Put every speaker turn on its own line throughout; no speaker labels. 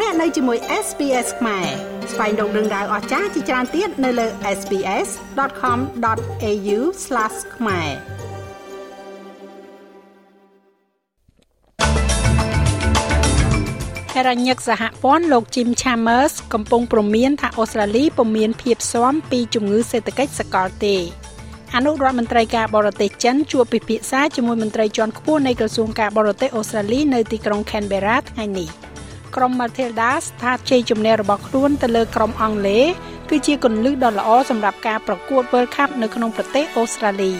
លោកអ្នកនៅជាមួយ SPS ខ្មែរស្វែងរកដឹងដៅអស្ចារ្យជាច្រើនទៀតនៅលើ SPS.com.au/ ខ្មែរហេរ៉ាញឹកសហព័ន្ធលោក Jim Chambers កំពុងព្រមានថាអូស្ត្រាលីពុំមានភាពស៊ាំពីជំងឺសេដ្ឋកិច្ចសកលទេអនុរដ្ឋមន្ត្រីការបរទេសចិនជួបពិភាក្សាជាមួយមន្ត្រីជាន់ខ្ពស់នៃក្រសួងការបរទេសអូស្ត្រាលីនៅទីក្រុង Canberra ថ្ងៃនេះ។ ក្រុម Matilda ស្ថាតជ័យជំនះរបស់ខ្លួនទៅលើក្រុមអង់គ្លេសគឺជាគន្លឹះដ៏ល្អសម្រាប់ការប្រកួត World Cup នៅក្នុងប្រទេសអូស្ត្រាលី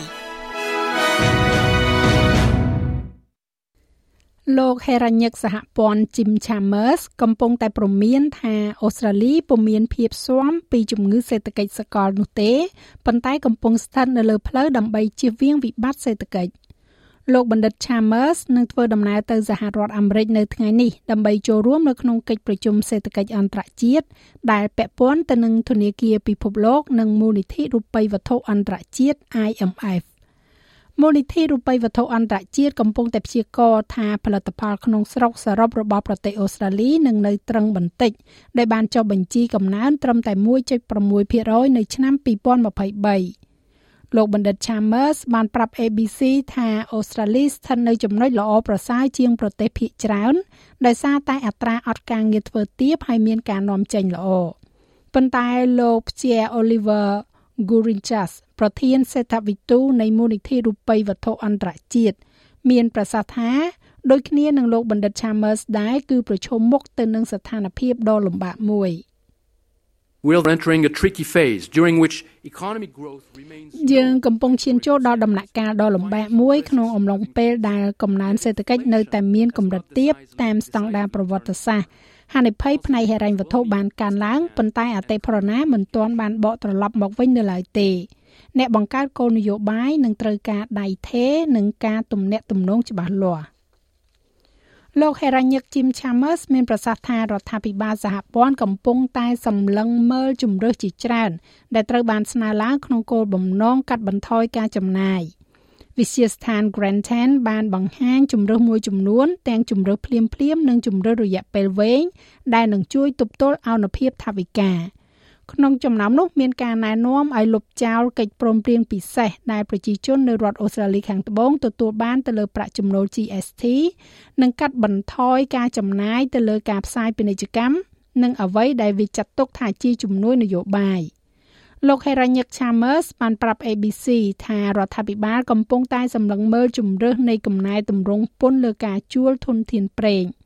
លោកហេរ៉ាញឹកសហព័ន្ធ Jim Chambers កំពុងតែព្រមានថាអូស្ត្រាលីពុំមានភាពស៊ាំពីជំងឺសេដ្ឋកិច្ចសកលនោះទេប៉ុន្តែកំពុងស្ថិតនៅលើផ្លូវដើម្បីជៀសវាងវិបត្តិសេដ្ឋកិច្ច លោកបណ្ឌិត Chambers នឹងធ្វើដំណើរទៅសហរដ្ឋអាមេរិកនៅថ្ងៃនេះដើម្បីចូលរួមនៅក្នុងកិច្ចប្រជុំសេដ្ឋកិច្ចអន្តរជាតិដែលពាក់ព័ន្ធទៅនឹងធនាគារពិភពលោកនិងមូលនិធិរូបិយវត្ថុអន្តរជាតិ IMF មូលនិធិរូបិយវត្ថុអន្តរជាតិកំពុងតែព្យាករណ៍ថាផលិតផលក្នុងស្រុកសរុបរបស់ប្រទេសអូស្ត្រាលីនឹងនៅត្រឹងបន្តិចដែលបានចុះបញ្ជីកំណើនត្រឹមតែ1.6%នៅឆ្នាំ2023 លោកបណ្ឌិត Chambers បានប្រាប់ ABC ថាអូស្ត្រាលីស្ថិតនៅចំណុចល្អប្រសើរជាងប្រទេសភាគច្រើនដោយសារតែអត្រាអត់ការងារធ្វើទាបហើយមានការនាំចេញល្អប៉ុន្តែលោកព្យា Oliver Gurinchas ប្រធានសេដ្ឋវិទូនៃមូលនិធិរូបិយវត្ថុអន្តរជាតិមានប្រសាសន៍ថាដូចគ្នានឹងលោកបណ្ឌិត Chambers ដែរគឺប្រឈមមុខទៅនឹងស្ថានភាពដ៏លំបាកមួយ។ យើងកំពុងឈានចូលដល់ដំណាក់កាលដ៏លំបាកមួយក្នុងអំឡុងពេលដែលកំណើនសេដ្ឋកិច្ចនៅតែមានកម្រិតទាបតាមស្តង់ដារប្រវត្តិសាស្ត្រហានិភ័យផ្នែកហិរញ្ញវត្ថុបានកើនឡើងប៉ុន្តែអតិផរណាមិនទាន់បានបកត្រឡប់មកវិញនៅឡើយទេអ្នកបង្កើតគោលនយោបាយនឹងត្រូវការដៃថេនិងការទំនាក់ទំនងច្បាស់លាស់ លោកហេរ៉ាញឹក Jim Chambers មានប្រសាសន៍ថារដ្ឋាភិបាលសហព័ន្ធកំពុងតែសម្លឹងមើលជំរើសជាច្រើន ដែលត្រូវបានស្នើឡើងក្នុងគោលបំណងកាត់បន្ថយការចំណាយវិទ្យាស្ថាន Grantham បានបង្ហាញជំរើសមួយចំនួន ទាំងជំរើសភ្លាមៗនិងជំរើសរយៈពេលវែងដែលនឹងជួយទប់ទល់អនុភាពថវិកា ក្នុងចំណោមនោះមានការណែនាំឲ្យលុបចោលកិច្ចព្រមព្រៀងពិសេសដែលប្រជាជននៅរដ្ឋអូស្ត្រាលីខាងត្បូងទទួលបានទៅលើប្រាក់ចំណូល GST និងកាត់បន្ថយការចំណាយទៅលើការផ្សាយពាណិជ្ជកម្មនិងអ្វីដែលវាចាត់ទុកថាជាជំនួយនយោបាយលោក Heranyck Chambers បានប្រាប់ ABC ថារដ្ឋាភិបាលកំពុងតែសម្លឹងមើលជំរើសនៃកំណែតម្រង់ពន្ធលើការជួលធនធានប្រេង។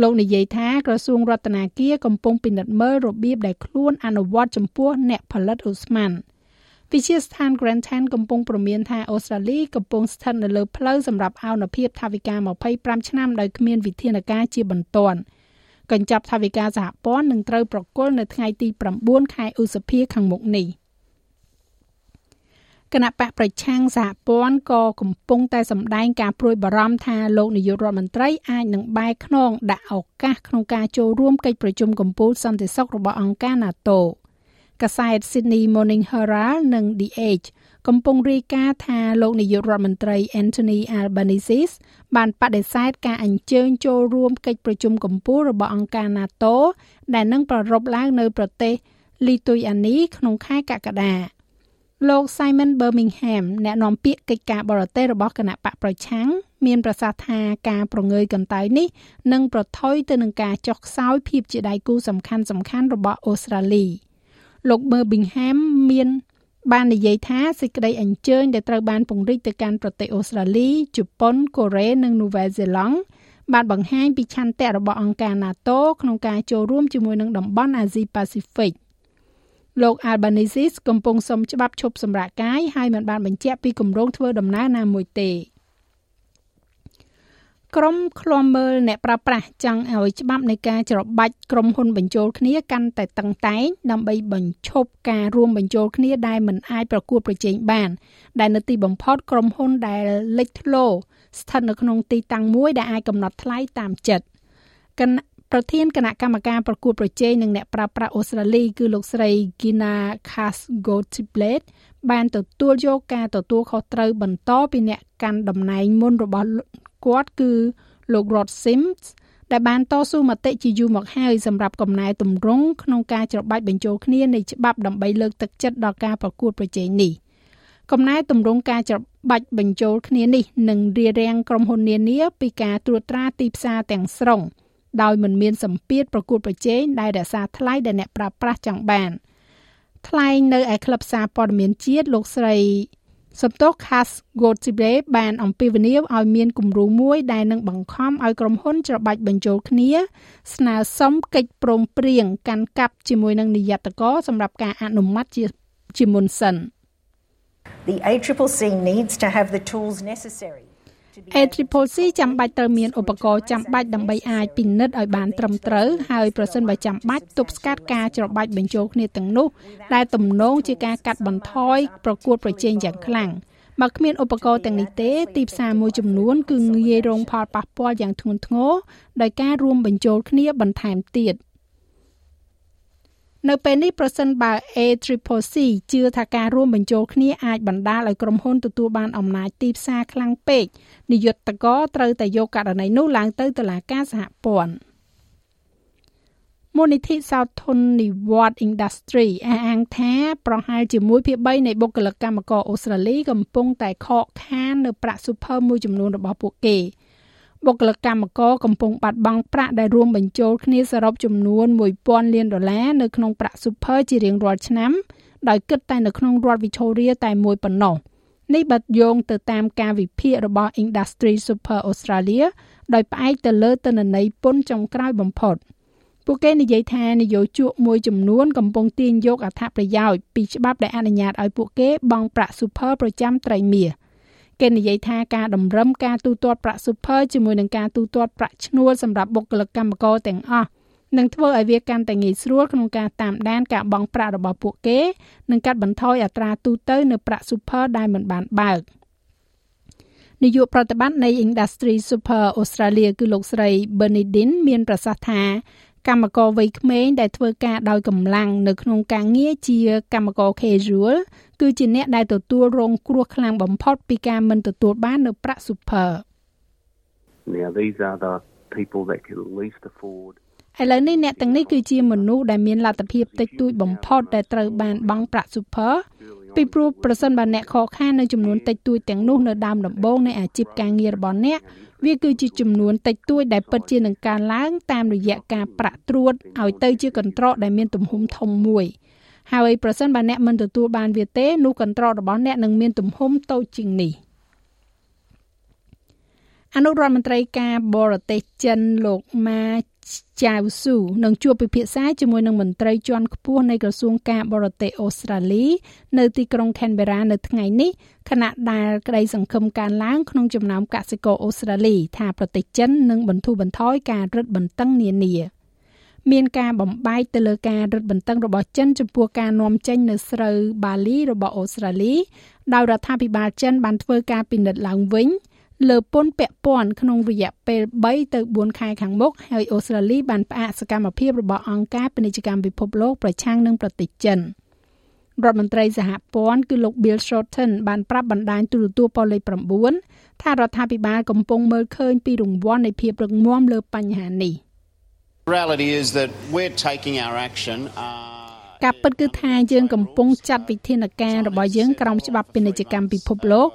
លោកនិយាយថាក្រសួងរដ្ឋាភិបាលកំពុងពិនិត្យមើលរបៀបដែលខ្លួនអនុវត្តចំពោះអ្នកផលិតឧស្ម័នវិជាស្ថាន Grantham កំពុងព្រមានថាអូស្ត្រាលីកំពុងស្ថិតនៅលើផ្លូវសម្រាប់អនុភាពថាវិការ25ឆ្នាំដោយគ្មានវិធានការជាបន្ទាន់កញ្ចប់ថាវិការសហព័ន្ធនឹងត្រូវប្រគល់នៅថ្ងៃទី9ខែឧសភាខាងមុខនេះ។ គណៈបកប្រឆាំងសហព័ន្ធក៏កំពុងតែសម្ដែងការព្រួយបារម្ភថាលោកនាយករដ្ឋមន្ត្រីអាចនឹងបែកខ្នងដាក់ឱកាសក្នុងការចូលរួមកិច្ចប្រជុំកំពូលសន្តិសុខរបស់អង្គការ NATO កាសែត Sydney Morning Herald និង The Age កំពុងរាយការណ៍ថាលោកនាយករដ្ឋមន្ត្រី Anthony Albanese បានបដិសេធការអញ្ជើញចូលរួមកិច្ចប្រជុំកំពូលរបស់អង្គការ NATO ដែលនឹងប្រារព្ធឡើងនៅប្រទេសលីទុយអានីក្នុងខែកក្កដា លោក Simon Birmingham អ្នកនាំពាក្យកិច្ចការបរទេសរបស់គណៈបកប្រឆាំងមានប្រសាសន៍ថាការប្រងើយកន្តើយនេះនឹងប្រថុយទៅនឹងការចុះខ្សោយភាពជាដៃគូសំខាន់សំខាន់របស់អូស្ត្រាលីលោក Birmingham មានបាននិយាយថាសេចក្តីអញ្ជើញដែលត្រូវបានពង្រីកទៅកាន់ប្រទេសអូស្ត្រាលីជប៉ុនកូរ៉េនិងនូវែលសេឡង់បានបង្ហាញពីឆន្ទៈរបស់អង្គការ NATO ក្នុងការចូលរួមជាមួយនឹងតំបន់អាស៊ីប៉ាស៊ីហ្វិក លោក Albanese កំពុងសុំច្បាប់ឈប់សម្រាកកាយហើយមិនបានបញ្ជាក់ពីគម្រោងធ្វើដំណើរណាមួយទេក្រុមឃ្លាំមើលអ្នកប្រើប្រាស់ចង់ឲ្យច្បាប់នៃការច្របាច់ក្រុមហ៊ុនបញ្ចូលគ្នាកាន់តែតឹងតែងដើម្បីបញ្ឈប់ការរួមបញ្ចូលគ្នាដែលមិនអាចប្រកួតប្រជែងបាន ដែលនៅទីបំផុតក្រុមហ៊ុនដែលលេចធ្លោស្ថិតនៅក្នុងទីតាំងមួយដែលអាចកំណត់ថ្លៃតាមចិត្តគណៈ ប្រធានគណៈកម្មការប្រកួតប្រជែងនឹងអ្នកប្រើប្រាស់អូស្ត្រាលីគឺលោកស្រី Gina Casgotiblade បានទទួលយកការទទួលខុសត្រូវបន្តពីអ្នកកាន់តំណែងមុនរបស់គាត់គឺលោក Rod Sims ដែលបានតស៊ូមតិជាយូរមកហើយសម្រាប់កំណែទម្រង់ក្នុងការច្របាច់បញ្ចូលគ្នានៃច្បាប់ដើម្បីលើកទឹកចិត្តដល់ការប្រកួតប្រជែងនេះកំណែទម្រង់ការច្របាច់បញ្ចូលគ្នានេះនឹងរារាំងក្រុមហ៊ុននានាពីការត្រួតត្រាទីផ្សារទាំងស្រុង ដោយមិនមានសម្ពាធប្រកួតប្រជែងដែលរក្សាថ្លៃដែលអ្នកប្រើប្រាស់ចង់បានថ្លែងនៅឯក្លឹបសារព័ត៌មានជាតិលោកស្រីសំទោស Khas Gotsibre បានអំពាវនាវឲ្យមានគំរូមួយដែលនឹងបង្ខំឲ្យក្រុមហ៊ុនច្របាច់បញ្ចូលគ្នា ស្នើសុំកិច្ចព្រមព្រៀងកាន់កាប់ជាមួយនឹងនាយត្តករសម្រាប់ការអនុម័តជាជាមុនសិន
The ACCC needs to have the tools necessary
ACCC ចាំបាច់ត្រូវមានឧបករណ៍ចាំបាច់ដើម្បីអាចពិនិត្យឲ្យបានត្រឹមត្រូវហើយប្រសិនបើចាំបាច់ទប់ស្កាត់ការច្របាច់បញ្ចូលគ្នាទាំងនោះដែលទំនងជាការកាត់បន្ថយប្រកួតប្រជែងយ៉ាងខ្លាំងបើគ្មានឧបករណ៍ទាំងនេះទេទីផ្សារមួយចំនួនគឺងាយរងផលប៉ះពាល់យ៉ាងធ្ងន់ធ្ងរដោយការរួមបញ្ចូលគ្នាបន្ថែមទៀត។ នៅពេលនេះប្រសិនបើ ACCC ជឿថាការរួមបញ្ចូលគ្នាអាចបណ្ដាលឲ្យក្រុមហ៊ុនទទួលបានអំណាចទីផ្សារខ្លាំងពេកនាយកតកត្រូវតែយកករណីនោះឡើងទៅតុលាការសហព័ន្ធមូលនិធិសោធននិវត្ត Industry អះអាងថាប្រហែលជាមួយភាគ3នៃបុគ្គលិកកម្មករអូស្ត្រាលីកំពុងតែខកខាននៅប្រាក់ super មួយចំនួនរបស់ពួកគេ។ បុគ្គលិកកម្មករកំពុងបាត់បង់ប្រាក់ដែលរួមបញ្ចូលគ្នាសរុបចំនួន1000លានដុល្លារនៅក្នុងប្រាក់ super ជារៀងរាល់ឆ្នាំដោយគិតតែនៅក្នុងរដ្ឋ Victoria តែមួយប៉ុណ្ណោះនេះបាត់យោងទៅតាមការវិភាគរបស់ Industry Super Australia ដោយផ្អែកទៅលើទិន្នន័យពន្ធចុងក្រោយបំផុតពួកគេនិយាយថានយោជកមួយចំនួនកំពុងទាញយកអត្ថប្រយោជន៍ពីច្បាប់ដែលអនុញ្ញាតឲ្យពួកគេបង់ប្រាក់ super ប្រចាំត្រីមាស គេនិយាយថាការតម្រឹមការទូទាត់ប្រាក់ super ជាមួយនឹងការទូទាត់ប្រាក់ឈ្នួលសម្រាប់បុគ្គលិកកម្មករទាំងអស់នឹងធ្វើឲ្យវាកាន់តែងាយស្រួលក្នុងការតាមដានការបង់ប្រាក់របស់ពួកគេនិងកាត់បន្ថយអត្រាទូទៅនៅប្រាក់ super ដែលមិនបានបើកនាយកប្រតិបត្តិនៃ Industry Super Australia គឺលោកស្រី Bernardin មានប្រសាសន៍ថា កម្មករវ័យក្មេងដែលធ្វើការដោយកម្លាំងនៅក្នុងការងារជាកម្មករ casual គឺជាអ្នកដែលទទួលរងគ្រោះខ្លាំងបំផុតពីការមិនទទួលបាននៅប្រាក់ super
Now these are the people that can least afford
ឥឡូវនេះអ្នកទាំងនេះគឺជាមនុស្សដែលមានលទ្ធភាពតិចតួចបំផុតដែលត្រូវបានបង់ប្រាក់ super ពីព្រោះប្រសិនបើអ្នកខកខាននៅចំនួនតិចតួចទាំងនោះនៅដើមដំបូងនៃអាជីពការងាររបស់អ្នក វាគឺជាចំនួនតិចតួចដែលពិតជានឹងកើនឡើងតាមរយៈការប្រាក់ត្រួតឲ្យទៅជាកន្ត្រកដែលមានទំហំធំមួយហើយប្រសិនបើអ្នកមិនទទួលបានវាទេនោះកន្ត្រករបស់អ្នកនឹងមានទំហំតូចជាងនេះអនុរដ្ឋមន្ត្រីការបរទេសចិនលោកម៉ា ចាវស៊ូនឹងជួបពិភាក្សាជាមួយនឹងមន្ត្រីជាន់ខ្ពស់នៃក្រសួងការបរទេសអូស្ត្រាលី នៅទីក្រុង Canberra នៅថ្ងៃនេះខណៈដែលក្តីសង្ឃឹមកើនឡើងក្នុងចំណោមកសិករអូស្ត្រាលី ថាប្រទេសចិននឹងបន្ធូរបន្ថយការរឹតបន្តឹងនានាមានការបំបែកទៅលើការរឹតបន្តឹងរបស់ចិនចំពោះការនាំចេញនៅស្រូវបាលីរបស់អូស្ត្រាលីដោយរដ្ឋាភិបាលចិនបានធ្វើការពិនិត្យឡើងវិញ លើពន្ធពាក់ព័ន្ធក្នុងរយៈពេល3ទៅ4ខែខាងមុខហើយអូស្ត្រាលីបានផ្អាកសកម្មភាពរបស់អង្គការពាណិជ្ជកម្មពិភពលោកប្រឆាំងនឹងប្រទេសចិនរដ្ឋមន្ត្រីសហព័ន្ធគឺលោក Bill Shorten បានប្រាប់បណ្ដាញទូរទស្សន៍ប៉ុស្តិ៍លេខ9ថារដ្ឋាភិបាលកំពុងមើលឃើញពីរង្វាន់នៃភាពរឹងមាំលើបញ្ហានេះ
reality is that we're taking our action uh
ការពិតគឺថាយើងកំពុងចាត់វិធានការរបស់យើងក្រោមច្បាប់ពាណិជ្ជកម្មពិភពលោក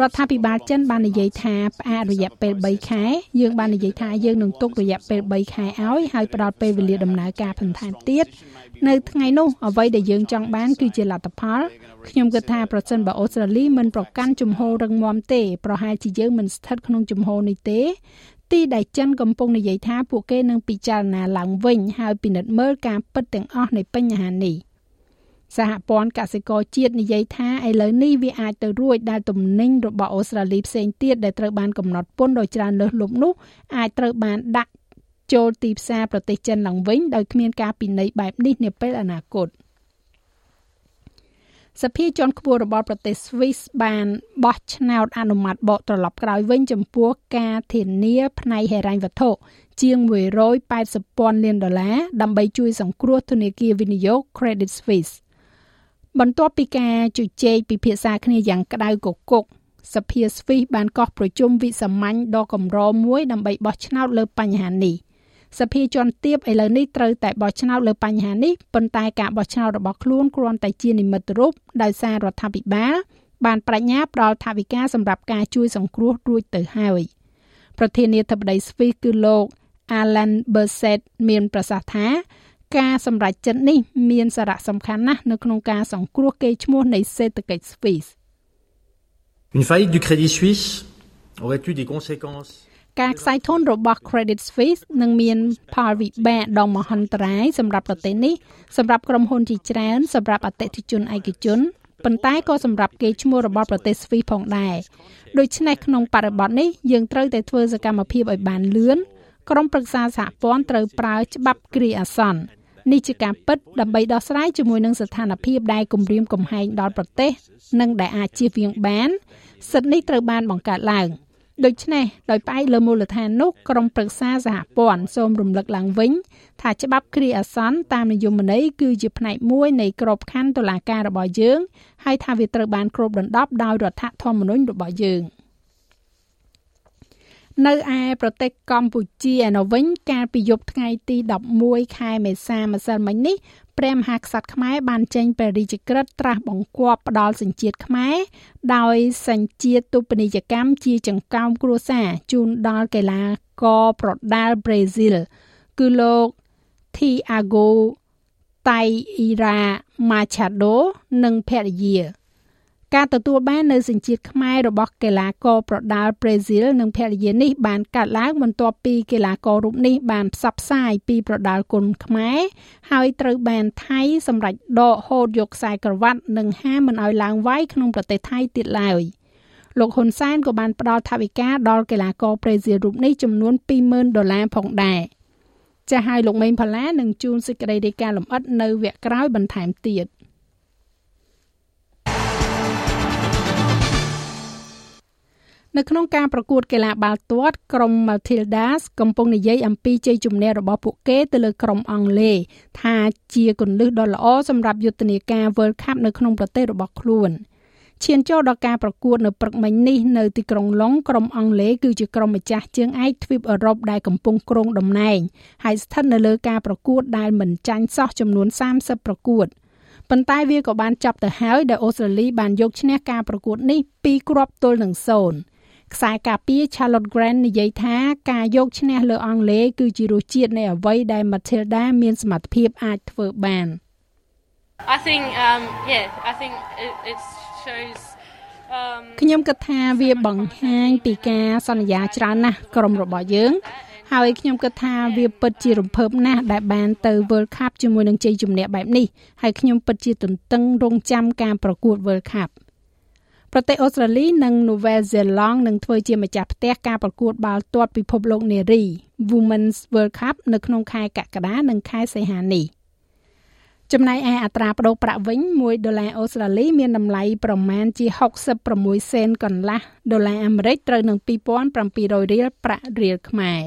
រដ្ឋាភិបាលចិនបាននិយាយថាផ្អាករយៈពេល3ខែយើងបាននិយាយថាយើងនឹងទុករយៈពេល3ខែឲ្យហើយផ្ដល់ពេលវេលាដំណើរការបន្ថែមទៀតនៅថ្ងៃនោះអ្វីដែលយើងចង់បានគឺជាលទ្ធផលខ្ញុំគិតថាប្រសិនបើអូស្ត្រាលីមិនប្រកាន់ជំហររឹងមាំទេប្រហែលជាយើងមិនស្ថិតក្នុងជំហរនេះទេទីដែលចិនកំពុងនិយាយថាពួកគេនឹងពិចារណាឡើងវិញហើយពិនិត្យមើលការពិតទាំងអស់នៃបញ្ហានេះ។ សហព័ន្ធកសិករជាតិនិយាយថាឥឡូវនេះវាអាចទៅរួចដែលទំនិញរបស់អូស្ត្រាលីផ្សេងទៀតដែលត្រូវបានកំណត់ពន្ធដោយច្រើនលើសលប់នោះអាចត្រូវបានដាក់ចូលទីផ្សារប្រទេសចិនឡើងវិញដោយគ្មានការពិន័យបែបនេះនាពេលអនាគតសភាជាន់ខ្ពស់របស់ប្រទេស Swiss បានបោះឆ្នោតអនុម័តបកត្រឡប់ក្រោយវិញចំពោះការធានាផ្នែកហិរញ្ញវត្ថុជាង180ពាន់លានដុល្លារដើម្បីជួយសង្គ្រោះធនាគារវិនិយោគ Credit Suisse បន្ទាប់ពីការជជែកពិភាក្សាគ្នាយ៉ាងក្តៅគគុកសភាស្វីសបានកោះប្រជុំវិសាមញ្ញដ៏កម្រមួយដើម្បីបោះឆ្នោតលើបញ្ហានេះសភាជាន់ទាបឥឡូវនេះត្រូវតែបោះឆ្នោតលើបញ្ហានេះប៉ុន្តែការបោះឆ្នោតរបស់ខ្លួនគ្រាន់តែជានិមិត្តរូបដោយសាររដ្ឋាភិបាលបានបញ្ញាផ្ដល់ថវិកាសម្រាប់ការជួយសង្គ្រោះរួចទៅហើយប្រធានាធិបតីស្វីសគឺលោក Alan Berset មានប្រសាសន៍ថា ការសម្រេចចិត្តនេះមានសារៈសំខាន់ណាស់នៅក្នុងការសង្គ្រោះកេរ្តិ៍ឈ្មោះនៃសេដ្ឋកិច្ចស្វីស
Une faillite du Crédit Suisse aurait eu des conséquences
ការខ្សែធនរបស់ Credit Suisse នឹងមានផលវិបាកដ៏មហន្តរាយសម្រាប់ប្រទេសនេះសម្រាប់ក្រុមហ៊ុនជាច្រើនសម្រាប់អតិថិជនឯកជនប៉ុន្តែក៏សម្រាប់គេឈ្មោះរបស់ប្រទេសស្វីសផងដែរដូច្នេះក្នុងបរិបទនេះយើងត្រូវតែធ្វើសកម្មភាពឲ្យបានលឿន ក្រុមប្រឹក្សាសហព័ន្ធត្រូវប្រើច្បាប់គ្រាអាសន្ននេះជាការពិតដើម្បីដោះស្រាយជាមួយនឹងស្ថានភាពដែលគំរាមកំហែងដល់ប្រទេស និងដែលអាចជៀសវាងបានសិទ្ធិនេះត្រូវបានបង្កើតឡើងដូច្នេះដោយផ្អែកលើមូលដ្ឋាននោះក្រមប្រឹក្សាសហព័ន្ធសូមរំលឹកឡើងវិញ ថាច្បាប់គ្រាអាសន្នតាមនិយមន័យគឺជាផ្នែកមួយនៃក្របខ័ណ្ឌតុលាការរបស់យើងហើយថាវាត្រូវបានគ្របដណ្ដប់ដោយរដ្ឋធម្មនុញ្ញរបស់យើង។ នៅឯប្រទេសកម្ពុជាឯនោះវិញកាលពីយប់ថ្ងៃទី11ខែមេសាម្សិលមិញនេះព្រះមហាក្សត្រខ្មែរបានចេញព្រះរាជក្រឹត្យត្រាស់បង្គាប់ផ្ដាល់សញ្ជាតិខ្មែរដោយសញ្ជាតិទុបនីយកម្មជាចង្កោមគ្រួសារជូនដល់កីឡាករប្រដាល់ប្រេស៊ីលគឺលោក Thiago Taira Machado និងភរិយា ការទទួលបាននៅសញ្ជាតិខ្មែររបស់កីឡាករប្រដាល់ប្រេស៊ីលនិងភរិយានេះបានកាត់ឡើងបន្ទាប់ពីកីឡាកររូបនេះបានផ្សព្វផ្សាយពីប្រដាល់គុណខ្មែរហើយត្រូវបានថៃសម្រេចដកហូតយកខ្សែក្រវ៉ាត់និងហាមមិនឲ្យឡើងវាយក្នុងប្រទេសថៃទៀតឡើយលោកហ៊ុនសែនក៏បានផ្ដល់ថវិកាដល់កីឡាករប្រេស៊ីលរូបនេះចំនួន20,000ដុល្លារផងដែរចាស់ឲ្យលោកមេងផល្លានឹងជួនសេចក្តីរាយការណ៍លម្អិតនៅវគ្គក្រោយបន្ថែមទៀត។ នៅក្នុងការប្រកួតកីឡាបាល់ទាត់ក្រុម Matildas កំពុងនិយាយអំពីជ័យជំនះរបស់ពួកគេទៅលើក្រុមអង់គ្លេសថាជាគន្លឹះដ៏ល្អសម្រាប់យុទ្ធនាការ World Cup នៅក្នុងប្រទេសរបស់ខ្លួនឈានចូលដល់ការប្រកួតនៅព្រឹកមិញនេះនៅទីក្រុងឡុងក្រុមអង់គ្លេសគឺជាក្រុមម្ចាស់ជើងឯកទ្វីបអឺរ៉ុបដែលកំពុងគ្រងតំណែងហើយស្ថិតនៅលើការប្រកួតដែលមិនចាញ់សោះចំនួន30ប្រកួតប៉ុន្តែវាក៏បានចាប់ទៅហើយដែលអូស្ត្រាលីបានយកឈ្នះការប្រកួតនេះ2គ្រាប់ទល់នឹង0 ខ្សែការពារ Charlotte Grant និយាយថាការយកឈ្នះលើអង់គ្លេសគឺជារសជាតិនៃអ្វីដែល Matilda មានសមត្ថភាពអាចធ្វើបាន
I think um yeah I think it it shows
ខ្ញុំគិតថាវាបង្ហាញពីការសន្យាច្រើនណាស់ក្រុមរបស់យើង ហើយខ្ញុំគិតថាវាពិតជារំភើបណាស់ដែលបានទៅ World Cup ជាមួយនឹងជ័យជំនះបែបនេះហើយខ្ញុំពិតជាទន្ទឹងរង់ចាំការប្រកួត World Cup ប្រទេសអូស្ត្រាលីនិងនូវែលសេឡង់នឹងធ្វើជាម្ចាស់ផ្ទះការប្រកួតបាល់ទាត់ពិភពលោកនារី Women's World Cup នៅក្នុងខែកក្កដានិងខែសីហានេះចំណែកឯអត្រាប្តូរប្រាក់វិញ1ដុល្លារអូស្ត្រាលីមានតម្លៃប្រមាណជា66សេនកន្លះដុល្លារអាមេរិកត្រូវនឹង2700រៀលប្រាក់រៀលខ្មែរ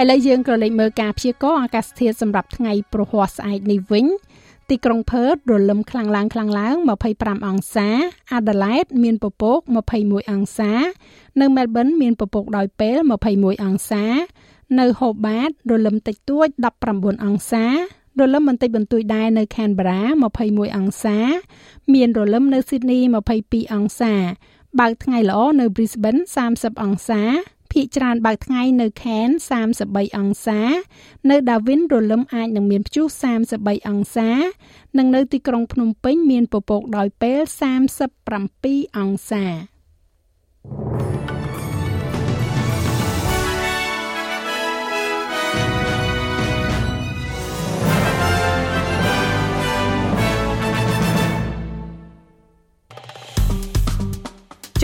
ឥឡូវយើងក៏លេខមើលការព្យាករណ៍អាកាសធាតុសម្រាប់ថ្ងៃប្រហ័សស្អែកនេះវិញទីក្រុងផឺតរលឹមខ្លាំងឡើងខ្លាំងឡើង25អង្សា អាដាលេដមានពពក21អង្សា នៅមែលប៊នមានពពកដោយពេល21អង្សា នៅហូបាតរលឹមតិចតួច19អង្សារលឹមបន្តិចបន្តួចដែរនៅ Canberra 21អង្សា មានរលឹមនៅ Sydney 22អង្សាបើកថ្ងៃល្អនៅ Brisbane 30អង្សា ភាគច្រើនបើកថ្ងៃនៅខេន33អង្សា នៅដាវិនរលឹមអាចនឹងមានព្យុះ33អង្សា និងនៅទីក្រុងភ្នំពេញមានពពកដោយពេល37អង្សា ច